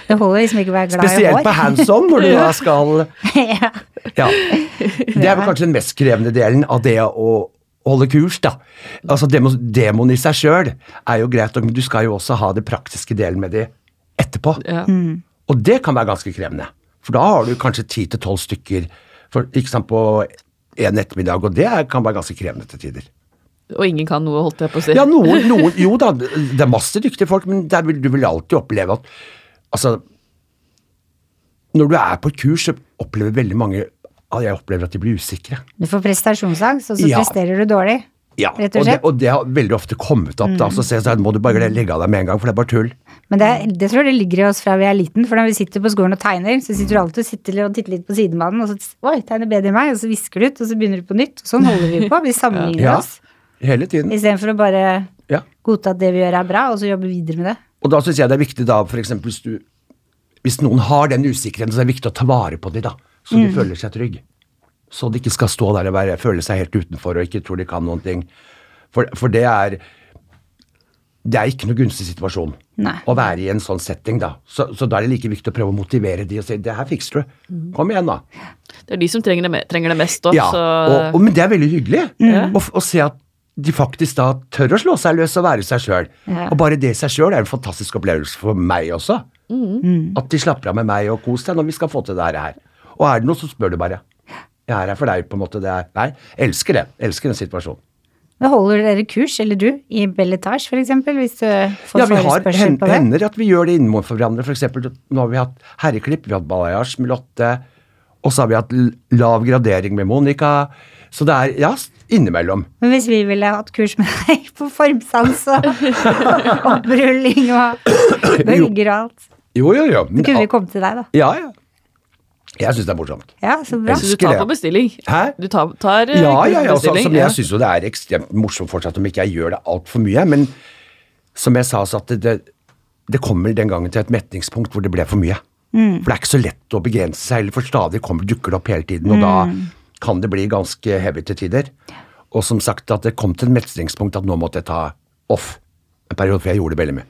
Det holder liksom ikke å være glad i Spesielt på hands on, når du da skal ja. Ja. Det er vel kanskje den mest krevende delen av det å holde kurs, da. Altså demon Demoen i seg sjøl er jo greit, men du skal jo også ha det praktiske delen med det etterpå. ja. Og det kan være ganske krevende. For da har du kanskje ti til tolv stykker for, ikke sant, på en ettermiddag, og det er- kan være ganske krevende til tider. Og ingen kan noe, holdt jeg på å si. Ja, noen, noen Jo da, det er masse dyktige folk, men der vil, du vil alltid oppleve at Altså Når du er på et kurs, så opplever veldig mange jeg opplever at de blir usikre. Du får prestasjonsangst, og så Ja. presterer du dårlig. Ja, og det, og det har veldig ofte kommet opp. da, så ser jeg må du bare legge av deg med en gang, for det er bare tull. Men det, det tror jeg det ligger i oss fra vi er liten, for når vi sitter på skolen og tegner, så sitter du alltid og sitter og titter litt på sidemannen, og så oi, tegner bedre enn meg, og så visker du ut, og så begynner du på nytt. Og sånn holder vi på. Vi sammenligner Ja, oss. hele tiden. Istedenfor å bare Ja. godta at det vi gjør er bra, og så jobbe videre med det. Og da syns jeg det er viktig, da, for eksempel hvis du Hvis noen har den usikkerheten, så er det viktig å ta vare på dem, da. Så de føler seg trygg. Så de ikke skal stå der og være, føle seg helt utenfor og ikke tror de kan noen ting. For, for det er Det er ikke noe gunstig situasjon Nei. å være i en sånn setting, da. Så, så da er det like viktig å prøve å motivere de og si det her fikser du. Kom igjen, da. Det er de som trenger det, trenger det mest òg, Ja, så og, og, men det er veldig hyggelig å, å se at de faktisk da tør å slå seg løs og være seg sjøl. Ja. Og bare det i seg sjøl er en fantastisk opplevelse for meg også. At de slapper av med meg og koser deg når vi skal få til det her. Og er det noe, så spør du bare. Jeg er her for deg, på en måte. Det er, nei, elsker det. Elsker den situasjonen. Men holder dere kurs, eller du, i belletage for eksempel, hvis du får Ja, vi har hen, på det? hender at vi gjør det innenfor hverandre. Eksempel, nå har vi hatt herreklipp, vi har hatt balayage med Lotte, og så har vi hatt lav gradering med Monica. Så det er, ja, innimellom. Men hvis vi ville hatt kurs med deg på formsans og opprulling og bølger og alt, Jo, jo, jo. Men, kunne vi kommet til deg, da. Ja, ja. Jeg syns det er morsomt. Ja, så bra. Så du tar på bestilling? Hæ? Du tar, tar eh, Ja, ja, ja. Altså, bestilling? som jeg syns jo det er ekstremt morsomt fortsatt om ikke jeg gjør det altfor mye. Men som jeg sa, så at det, det, det kommer den gangen til et metningspunkt hvor det ble for mye. For det er ikke så lett å begrense seg, eller for stadig kommer dukker det opp hele tiden. Og da kan det bli ganske heavy til tider. Og som sagt, at det kom til et metningspunkt at nå måtte jeg ta off en periode, for jeg gjorde det veldig mye.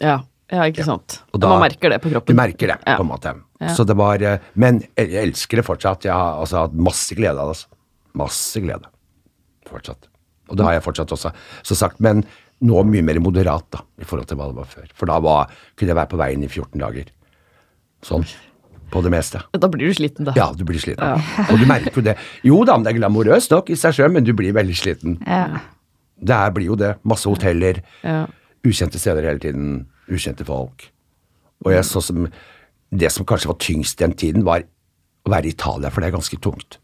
Ja, ja ikke sant. Og Man merker det på kroppen. Du merker det, Ja. på en måte. Ja. Så det var eh, Men jeg elsker det fortsatt. Jeg har altså hatt masse glede av det. Altså. Masse glede. Fortsatt. Og det har jeg fortsatt også, så sagt. Men nå mye mer moderat, da, i forhold til hva det var før. For da var, kunne jeg være på veien i 14 dager. Sånn. På det meste. Da blir du sliten, da. Ja, du blir sliten. Og du merker jo det. Jo da, det er glamorøst nok i seg sjøl, men du blir veldig sliten. Ja. Det er, blir jo det. Masse hoteller, Ja. ukjente steder hele tiden, ukjente folk. Og jeg så som Det som kanskje var tyngst den tiden, var å være i Italia, for det er ganske tungt.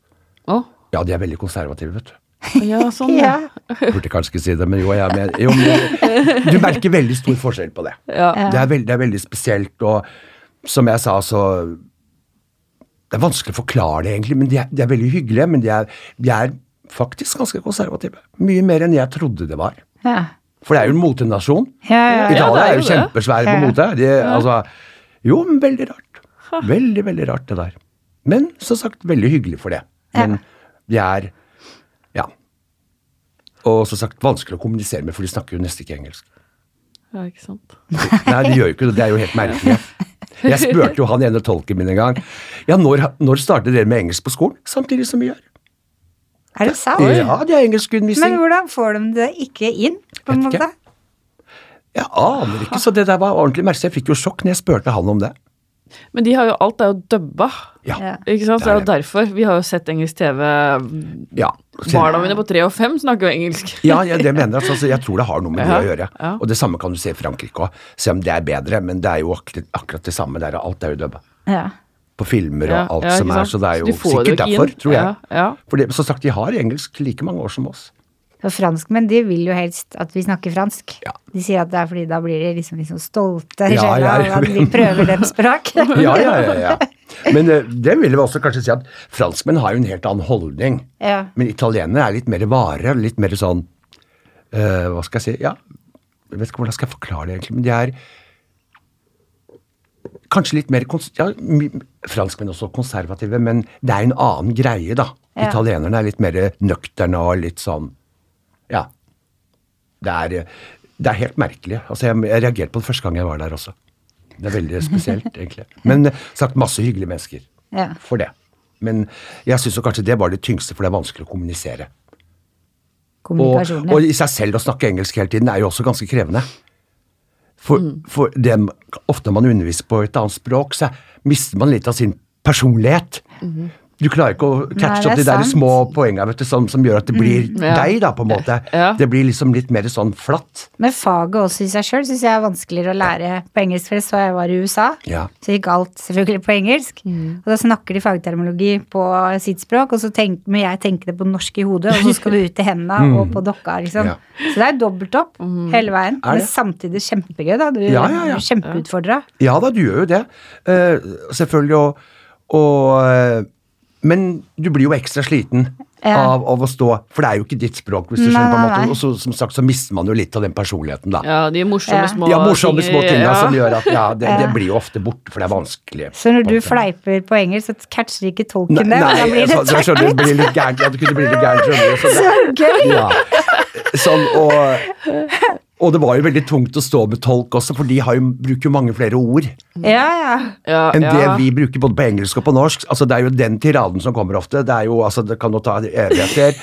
Oh. Ja, de er veldig konservative, vet du. ja, sånn, Ja. Burde kanskje ikke si det, men jo, jeg men, jo, men Du merker veldig stor forskjell på det. Ja. Det, er veldig, det er veldig spesielt, og som jeg sa, så Det er vanskelig å forklare det, egentlig, men de er, de er veldig hyggelige. Men de er, de er faktisk ganske konservative. Mye mer enn jeg trodde det var. Ja. For det er jo en motenasjon. Ja, ja, ja. Italia er jo kjempesvære på mote. De, altså, jo, men veldig rart. Veldig, veldig rart det der. Men som sagt, veldig hyggelig for det. Men de er Ja. Og som sagt, vanskelig å kommunisere med, for de snakker jo nesten ikke engelsk. ja, ikke sant. Nei, de gjør jo ikke det. Det er jo helt merkelig. Jeg spurte jo han ene tolken min en gang. Ja, når, når starter dere med engelsk på skolen? Samtidig som vi gjør. Er det sant? Ja, de har Men hvordan får de det ikke inn, på en måte? ikke. måte? Jeg aner ikke, så det der var ordentlig merkelig. Jeg fikk jo sjokk når jeg spurte han om det. Men de har jo, alt er jo dubba. Ja. Ikke sant? Så det er jo derfor. Vi har jo sett engelsk TV. ja. Barna mine på tre og fem snakker jo engelsk. Ja, ja, det mener jeg. Altså, jeg tror det har noe med det Ja, å gjøre. ja. Og det samme kan du se i Frankrike òg, Se om det er bedre. Men det er jo akkurat, akkurat det samme der. Alt er jo dubba. Ja. På filmer og Ja, alt ja, som er, så det er jo de sikkert derfor, tror jeg. Ja, ja. For det, som sagt, de har engelsk like mange år som oss. For franskmenn de vil jo helst at vi snakker fransk. Ja. De sier at det er fordi da blir de liksom, liksom stolte i Ja, sjela ja, at vi prøver deres språk. Ja, ja, ja. ja. Men eh, det vil vi også kanskje si at franskmenn har jo en helt annen holdning. Ja. Men italienere er litt mer vare, litt mer sånn uh, Hva skal jeg si? Ja, jeg vet ikke hvordan skal jeg forklare det egentlig, men de er kanskje litt mer ja, Franskmenn er også konservative, men det er en annen greie, da. Ja. Italienerne er litt mer nøkterne og litt sånn Ja. Det er, det er helt merkelig. Altså, jeg, jeg reagerte på det første gang jeg var der også. Det er veldig spesielt, egentlig. Men eh, sagt masse hyggelige mennesker Ja. for det. Men jeg syns kanskje det var det tyngste, for det er vanskelig å kommunisere. Og, og i seg selv å snakke engelsk hele tiden er jo også ganske krevende. For, for det, ofte når man underviser på et annet språk, så mister man litt av sin personlighet. Du klarer ikke å catche Nei, opp de er der sant. små poengene vet du, som, som gjør at det blir Ja. deg, da, på en måte. Ja. Det blir liksom litt mer sånn flatt. Men faget også i seg sjøl syns jeg er vanskeligere å lære på engelsk, for så jeg var i USA. Ja. Så gikk alt selvfølgelig på engelsk. Og da snakker de fagtermologi på sitt språk, og så tenk, må jeg tenke det på norsk i hodet, og så skal du ut til hendene og på dokka, liksom. Ja. Så det er dobbelt opp hele veien. Er Men samtidig kjempegøy, da. Du Ja, ja, ja. er kjempeutfordra. Ja da, du gjør jo det. Uh, selvfølgelig, og, og Men du blir jo ekstra sliten Ja. av, av å stå For det er jo ikke ditt språk, hvis du Nei, skjønner på en måte. Og så, som sagt, så mister man jo litt av den personligheten, da. Ja, de morsomme Ja. små Ja, morsomme små tingene ja. som gjør at ja, det, det blir jo ofte borte, for det er vanskelig. Så når du måte. fleiper på engelsk, så catcher ikke tolken det. nei da blir det så, så, skjønner du, det blir litt gærent. Ja, det kunne bli litt gærent. skjønner du, så det- så gøy! Ja. Sånn, og, og det var jo veldig tungt å stå med tolk også, for de har jo, bruker jo mange flere ord Ja, ja. Ja, enn det vi bruker både på engelsk og på norsk. Altså, det er jo den tiraden som kommer ofte. Det er jo, altså, det kan jo ta evigheter.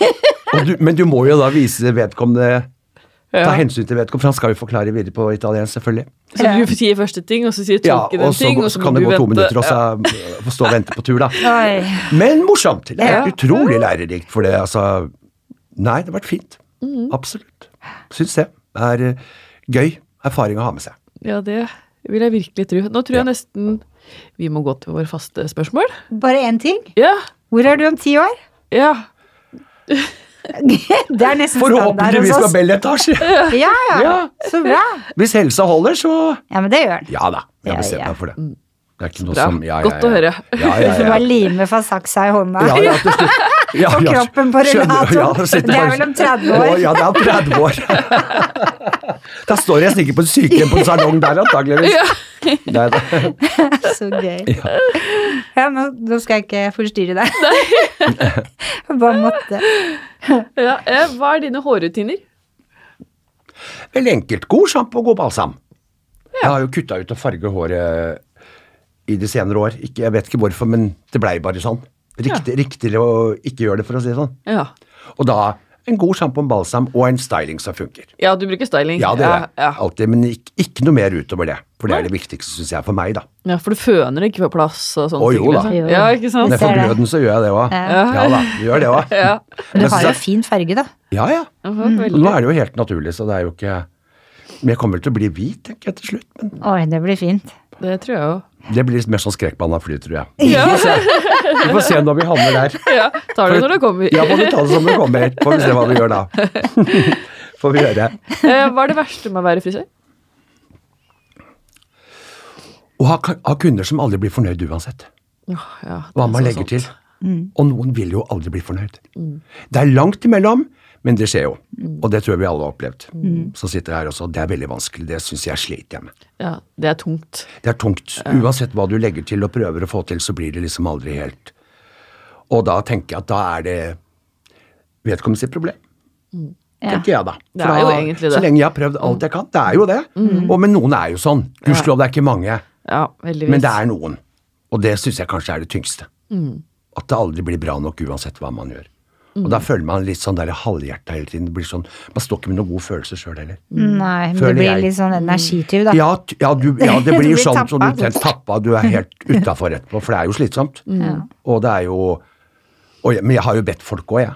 Og du, men du må jo da vise vedkommende Ta hensyn til vedkommende, for han skal jo forklare videre på italiensk, selvfølgelig. Så du sier første ting, og så sier tolken en ting, og så så kan det gå to vente. minutter, og så Ja. få stå og vente på tur, da. Oi. Men morsomt! Det er Ja. utrolig lærerikt for det, altså. Nei, det har vært fint. Mm. Absolutt. Syns det. Er eh, gøy erfaring å ha med seg. Ja, det vil jeg virkelig tro. Nå tror jeg nesten vi må gå til vår faste spørsmål. Bare én ting. Ja, Hvor er du om ti år? ja. Det er nesten standard Forhåpentligvis hos oss. Bell Etasje. Ja, ja. Ja. Så bra. Hvis helsa holder, så Ja, men det gjør den. Ja da. Jeg bestemt meg for det. Det er ikke noe som ja, ja, Godt å høre. Ja, Du ja, ja. bare lime fra saksa i hånda. Ja, ja, til slutt. Ja, Og kroppen på rullator. ja, Det er vel om 30 år. Ja, det er om 30 år. Da står jeg sikkert på et sykehjem på en salong der, antageligvis. Nei, da. Så gøy. Ja. Ja, nå, nå skal jeg ikke forstyrre deg. Bare måtte. Ja, hva er dine hårrutiner? Veldig enkelt. God sjampo og god balsam. Jeg har jo kutta ut å farge håret i de senere år. Ikke, jeg vet ikke hvorfor, men det blei bare sånn. Riktig, Riktigere å ikke gjøre det, for å si det sånn. Ja. Og da en god sjampo, en balsam og en styling som funker. ja, du bruker styling. Ja, det gjør jeg. Ja, Alltid, men ikke, ikke noe mer utover det. For det er det viktigste, syns jeg, for meg, da. ja, for du føner ikke på plass og sånne ting? Å, jo da. liksom. Ja, ikke sant? Men jeg får gløden så gjør jeg det òg. Ja. da, du gjør det òg. Ja. Men du har jo fin farge, da. Ja, ja. Mm. Nå er det jo helt naturlig, så det er jo ikke Men jeg kommer vel til å bli hvit, tenker jeg til slutt. Men Oi, det blir fint. Det tror jeg jo. Det blir litt mer sånn skrekkblanda fly, tror jeg. Ja. Vi får se. Vi får se når vi havner der. ja, tar det når det kommer. Ja, må vi ta det som det kommer. Får vi se hva vi gjør da. Får vi gjøre. Eh, hva er det verste med å være frisør? Å ha, ha kunder som aldri blir fornøyd uansett. Ja, ja, Hva man legger sant. til. Og noen vil jo aldri bli fornøyd. Det er langt imellom, men det skjer jo. Og det tror jeg vi alle har opplevd. som sitter jeg her også. Det er veldig vanskelig. Det syns jeg sliter jeg med. Ja, det er tungt. Det er tungt. Uansett hva du legger til og prøver å få til, så blir det liksom aldri helt Og da tenker jeg at da er det vedkommende sitt problem. Tenker jeg da. Det er jo da- egentlig det. Så lenge jeg har prøvd alt jeg kan. Det er jo det. Og Men noen er jo sånn. Gudskjelov, det er ikke mange. Ja, heldigvis. Men det er noen. Og det syns jeg kanskje er det tyngste. At det aldri blir bra nok uansett hva man gjør. Og da føler man litt sånn der halvhjerta hele tiden. Det blir sånn, Man står ikke med noen god følelse sjøl heller. Nei, men Føler det blir jeg. litt sånn energityv, da. Ja, ja, du, ja, det blir jo sånn som du blir tappa. Du er helt utafor etterpå, for det er jo slitsomt. Og det er jo og jeg, Men jeg har jo bedt folk òg, jeg.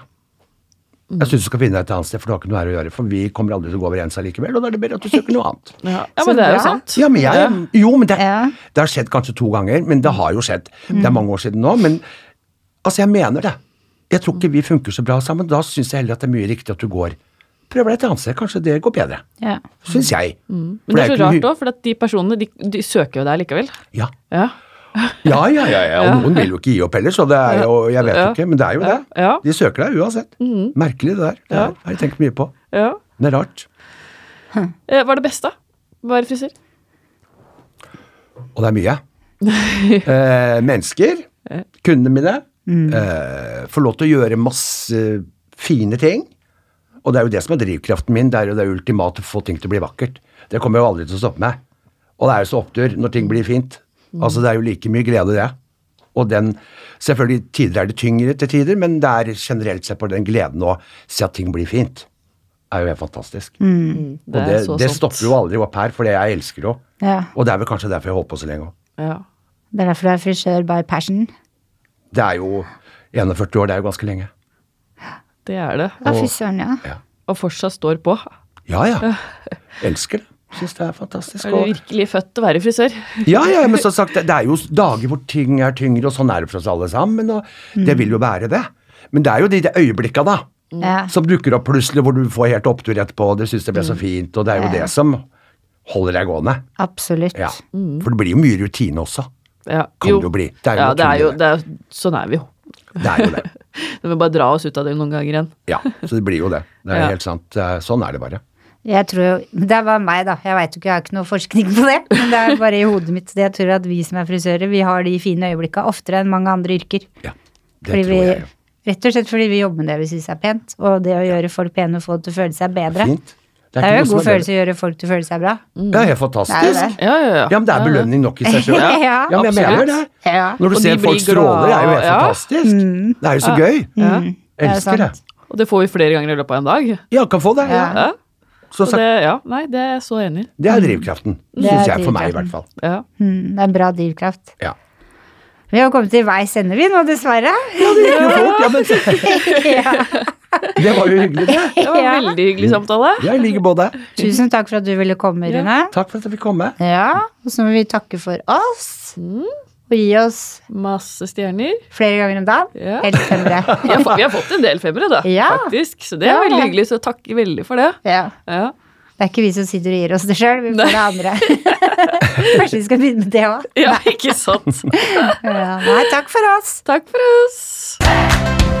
Jeg syns du skal finne deg et annet sted, for du har ikke noe her å gjøre. For vi kommer aldri til å gå overens allikevel, og da er det bedre at du søker noe annet. Ja, ja men det er jo sant. Ja, men jeg, jo, men det, det har skjedd kanskje to ganger, men det har jo skjedd. Det er mange år siden nå, men altså, jeg mener det. Jeg tror ikke vi funker så bra sammen. Da syns jeg heller at det er mye riktig at du går. Prøv deg et annet sted, kanskje det går bedre. Ja. Syns jeg. Men det er så rart òg, for at de personene de, de søker jo deg likevel. Ja. Ja. Ja, ja, ja, ja, og noen vil jo ikke gi opp heller, så det er jo, jeg vet jo ikke, men det er jo det. Ja. De søker deg uansett. Merkelig det der. Det Ja. har jeg tenkt mye på. ja. Det er rart. Eh, Hva er det beste? Å være frisør? Og det er mye. eh, mennesker, kundene mine, eh, får lov til å gjøre masse fine ting. Og det er jo det som er drivkraften min. Det er jo det ultimate å få ting til å bli vakkert. Det kommer jeg jo aldri til å stoppe med. Og det er jo så opptur når ting blir fint. Altså Det er jo like mye glede, det. Og den Selvfølgelig tider er det tyngre til tider, men det er generelt sett på den gleden å se at ting blir fint. er jo helt fantastisk. Det og det, det stopper jo aldri opp her, for det jeg elsker jo. ja. Og det er vel kanskje derfor jeg holdt på så lenge òg. Ja. Det er derfor du er frisør by passion. Det er jo 41 år, det er jo ganske lenge. Det er det. Ja, fy søren, ja. Og fortsatt står på. Ja, ja. Elsker det. Syns det er fantastisk. Er du virkelig født til å være frisør? ja, ja, men som sagt, det, er jo dager hvor ting er tyngre, og sånn er det for oss alle sammen, og det vil jo være det. Men det er jo de, de øyeblikka, da, ja. som dukker opp plutselig, hvor du får helt opptur etterpå, og du syns det ble så fint, og det er jo det som holder deg gående. Absolutt. Ja. For det blir jo mye rutine også. Ja. Kan det jo bli. Det er jo ja, det er jo, det er, sånn er vi jo. Det er jo det. Vi må bare dra oss ut av det noen ganger igjen. Ja, så det blir jo det. Det er Ja. helt sant. Sånn er det bare. Jeg tror jo, Det er bare meg, da. Jeg vet jo ikke, jeg har ikke noe forskning på det. Men det er bare i hodet mitt. Jeg tror at vi som er frisører, vi har de fine øyeblikka oftere enn mange andre yrker. Ja, det Fordi tror vi, jeg jo. rett og slett fordi vi jobber med det vi syns er pent. Og det å gjøre folk pene og få det til å føle seg bedre. Fint. Det er jo en god bedre. følelse å gjøre folk til å føle seg bra. Det er helt Det er fantastisk. det. Ja, ja, ja. Ja, men det er belønning nok i seg sjøl. Ja, Ja, men jeg absolutt. mener det. Når du Og ser folk stråler, det er jo helt ja. fantastisk. Det er jo så gøy. Ja. Mm, er Elsker det. Og det får vi flere ganger i løpet av en dag. Ja, kan få det. Ja. Ja. Ja. Så sagt, det, ja, nei, det er jeg så enig i. det er drivkraften, Det er syns jeg, for meg i hvert fall. Ja. Mm, det er en bra drivkraft. Ja. Vi har kommet til veis ende, vi nå, dessverre. Ja, det gikk jo fort. Ja, men ja. Det var jo hyggelig, det. Det var en veldig hyggelig samtale. Jeg liker både. Tusen takk for at du ville komme, Rune. Takk for at jeg fikk komme. Ja, og så må vi takke for oss. Og gi oss Masse stjerner. flere ganger om dagen. Ja. Helt femmere. Vi har, fått, vi har fått en del femmere, da, Ja. faktisk. Så det er Ja, veldig ja. hyggelig, så takk veldig for det. Ja. Ja. Det er ikke vi som sitter og gir oss det sjøl, vi får det andre. Kanskje vi skal begynne med det òg. ja, ikke sant? Ja. Nei, takk for oss. Takk for oss.